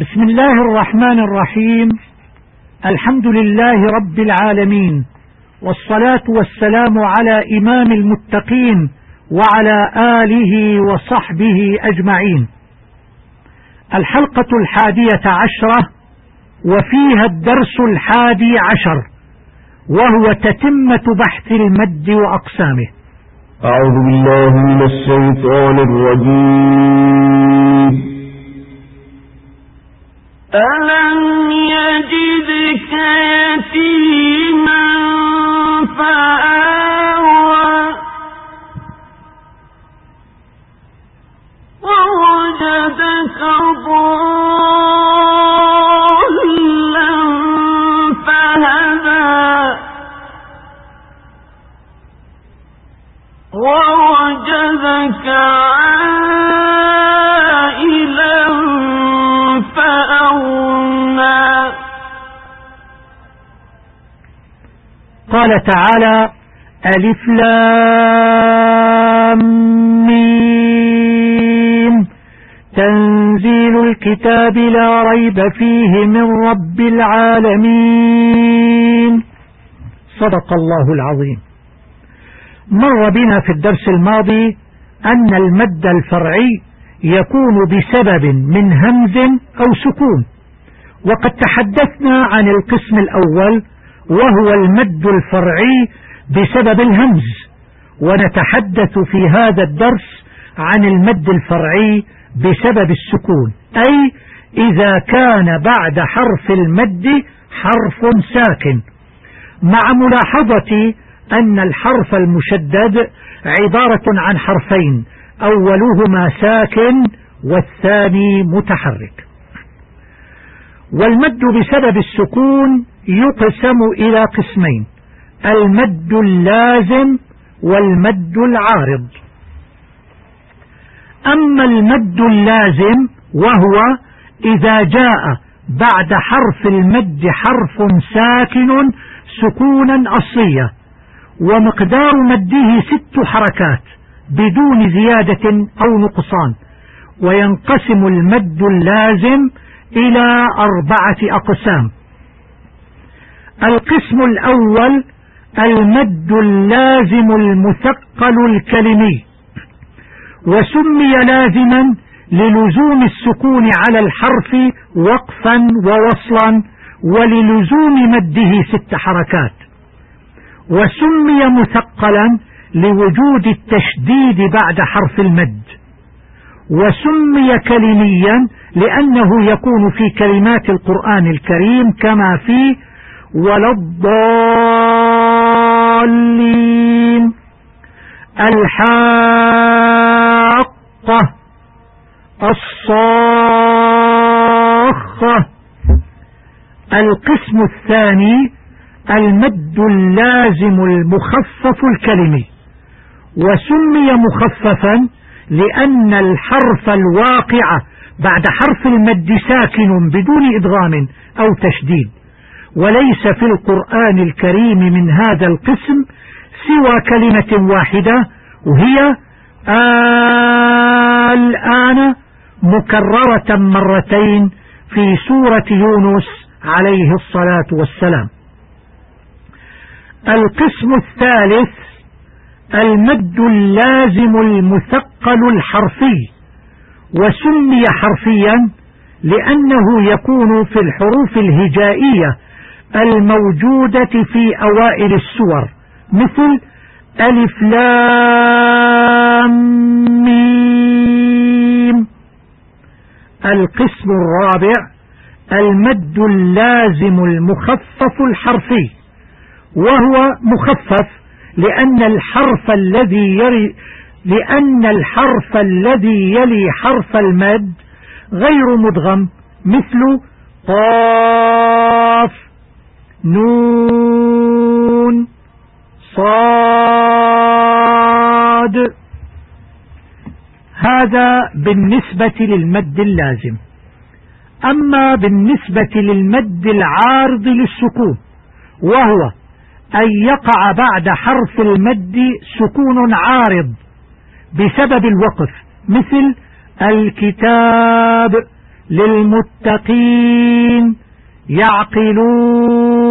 بسم الله الرحمن الرحيم. الحمد لله رب العالمين. والصلاة والسلام على إمام المتقين وعلى آله وصحبه أجمعين. الحلقة الحادية عشرة وفيها الدرس الحادي عشر وهو تتمة بحث المد وأقسامه. أعوذ بالله من الشيطان الرجيم. ألم يجدك يتيما فآوى قال تعالى ألف لام تنزيل الكتاب لا ريب فيه من رب العالمين. صدق الله العظيم. مر بنا في الدرس الماضي أن المد الفرعي يكون بسبب من همز أو سكون. وقد تحدثنا عن القسم الأول وهو المد الفرعي بسبب الهمز. ونتحدث في هذا الدرس عن المد الفرعي بسبب السكون. أي إذا كان بعد حرف المد حرف ساكن. مع ملاحظة أن الحرف المشدد عبارة عن حرفين أولهما ساكن والثاني متحرك. والمد بسبب السكون يقسم إلى قسمين المد اللازم والمد العارض. أما المد اللازم وهو إذا جاء بعد حرف المد حرف ساكن سكونا أصليا ومقدار مده ست حركات بدون زيادة أو نقصان وينقسم المد اللازم إلى أربعة أقسام. القسم الأول المد اللازم المثقل الكلمي وسمي لازما للزوم السكون على الحرف وقفا ووصلا وللزوم مده ست حركات وسمي مثقلا لوجود التشديد بعد حرف المد وسمي كلميا لأنه يكون في كلمات القرآن الكريم كما في ولا الضالين. الحاقة الصاخة. القسم الثاني المد اللازم المخفف الكلمي وسمي مخففا لأن الحرف الواقع بعد حرف المد ساكن بدون إدغام أو تشديد. وليس في القرآن الكريم من هذا القسم سوى كلمة واحدة وهي الآن مكررة مرتين في سورة يونس عليه الصلاة والسلام. القسم الثالث المد اللازم المثقل الحرفي وسمي حرفيا لأنه يكون في الحروف الهجائية الموجودة في أوائل السور مثل ألف لام ميم. القسم الرابع المد اللازم المخفف الحرفي وهو مخفف لأن الحرف الذي يري لأن الحرف الذي يلي حرف المد غير مدغم مثل قاف. نون صاد. هذا بالنسبة للمد اللازم. أما بالنسبة للمد العارض للسكون وهو أن يقع بعد حرف المد سكون عارض بسبب الوقف مثل الكتاب للمتقين يعقلون.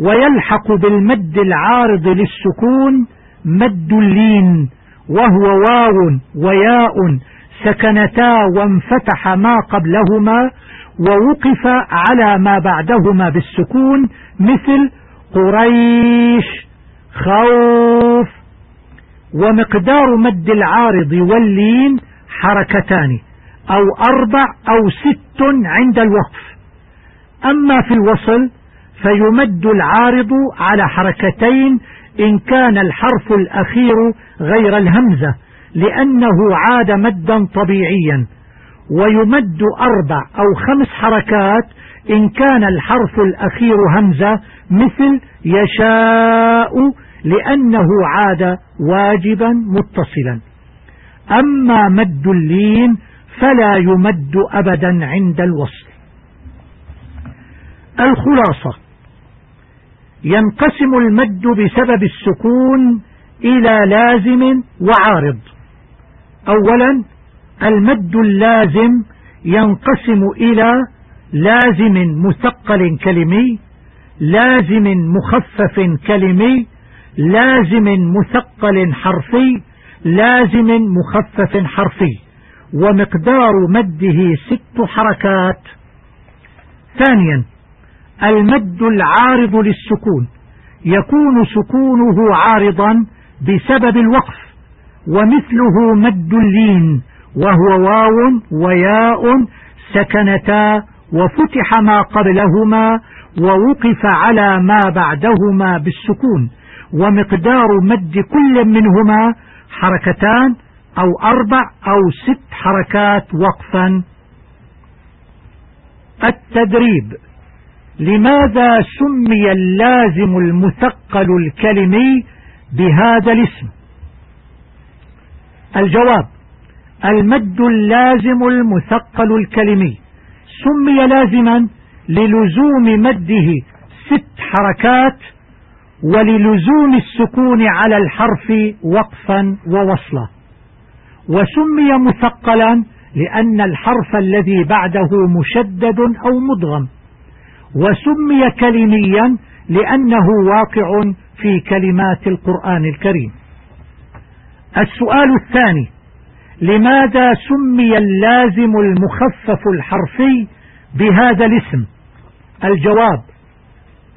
ويلحق بالمد العارض للسكون مد اللين وهو واو وياء سكنتا وانفتح ما قبلهما ووقف على ما بعدهما بالسكون مثل قريش خوف. ومقدار مد العارض واللين حركتان أو أربع أو ست عند الوقف. أما في الوصل فيمد العارض على حركتين إن كان الحرف الأخير غير الهمزة لأنه عاد مدا طبيعيا. ويمد أربع أو خمس حركات إن كان الحرف الأخير همزة مثل يشاء لأنه عاد واجبا متصلا. أما مد اللين فلا يمد أبدا عند الوصل. الخلاصة ينقسم المد بسبب السكون إلى لازم وعارض. أولا المد اللازم ينقسم إلى لازم مثقل كلمي لازم مخفف كلمي لازم مثقل حرفي لازم مخفف حرفي. ومقدار مده ست حركات. ثانيا المد العارض للسكون. يكون سكونه عارضا بسبب الوقف ومثله مد اللين وهو واو وياء سكنتا وفتح ما قبلهما ووقف على ما بعدهما بالسكون. ومقدار مد كل منهما حركتان أو أربع أو ست حركات وقفا. التدريب. لماذا سمي اللازم المثقل الكلمي بهذا الاسم؟ الجواب المد اللازم المثقل الكلمي. سمي لازما للزوم مده ست حركات وللزوم السكون على الحرف وقفا ووصلا. وسمي مثقلا لأن الحرف الذي بعده مشدد أو مدغم وسمي كلميا لأنه واقع في كلمات القرآن الكريم. السؤال الثاني لماذا سمي اللازم المخفف الحرفي بهذا الاسم؟ الجواب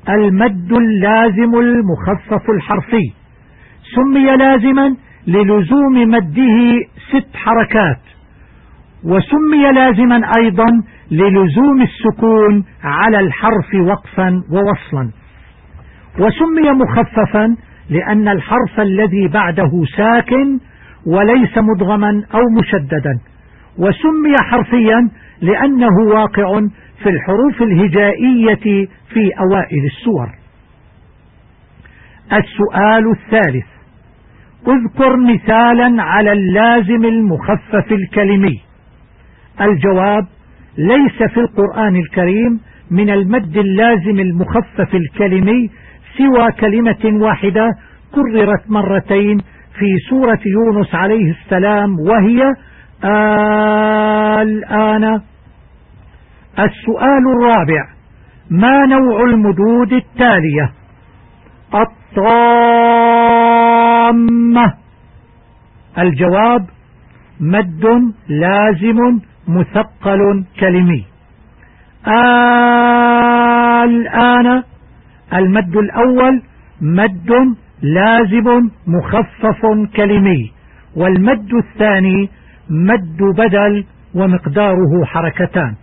المد اللازم المخفف الحرفي. سمي لازما للزوم مده ست حركات. وسمي لازما أيضا للزوم السكون على الحرف وقفا ووصلا. وسمي مخففا لأن الحرف الذي بعده ساكن وليس مدغما أو مشددا. وسمي حرفيا لأنه واقع في الحروف الهجائية في أوائل السور. السؤال الثالث اذكر مثالا على اللازم المخفف الكلمي. الجواب ليس في القرآن الكريم من المد اللازم المخفف الكلمي سوى كلمة واحدة كررت مرتين في سورة يونس عليه السلام وهي الآن. السؤال الرابع ما نوع المدود التالية؟ الطامة. الجواب مد لازم مثقل كلمي. الآن المد الأول مد لازم مخفف كلمي. والمد الثاني مد بدل ومقداره حركتان.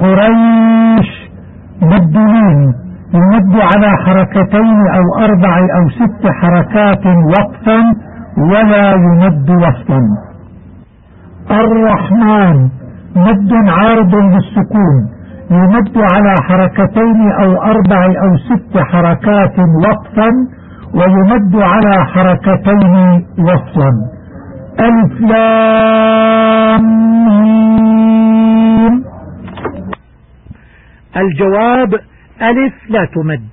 قريش مد مين يمد على حركتين أو أربع أو ست حركات وقفا ولا يمد وصلا. الرحمن مد عارض للسكون يمد على حركتين أو أربع أو ست حركات وقفا ويمد على حركتين وصلا. ألف لام الجواب ألف لا تمد.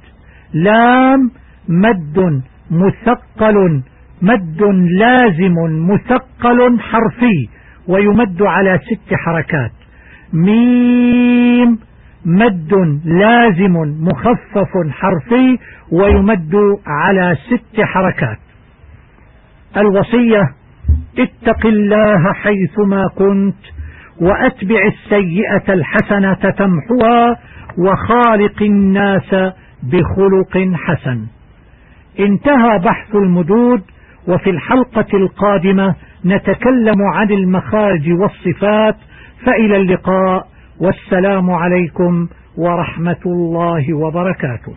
لام مد مثقل مد لازم مثقل حرفي. ويمد على ست حركات. ميم مد لازم مخفف حرفي ويمد على ست حركات. الوصية اتق الله حيثما كنت وأتبع السيئة الحسنة تمحوها وخالق الناس بخلق حسن. انتهى بحث المدود وفي الحلقة القادمة نتكلم عن المخارج والصفات فإلى اللقاء والسلام عليكم ورحمة الله وبركاته.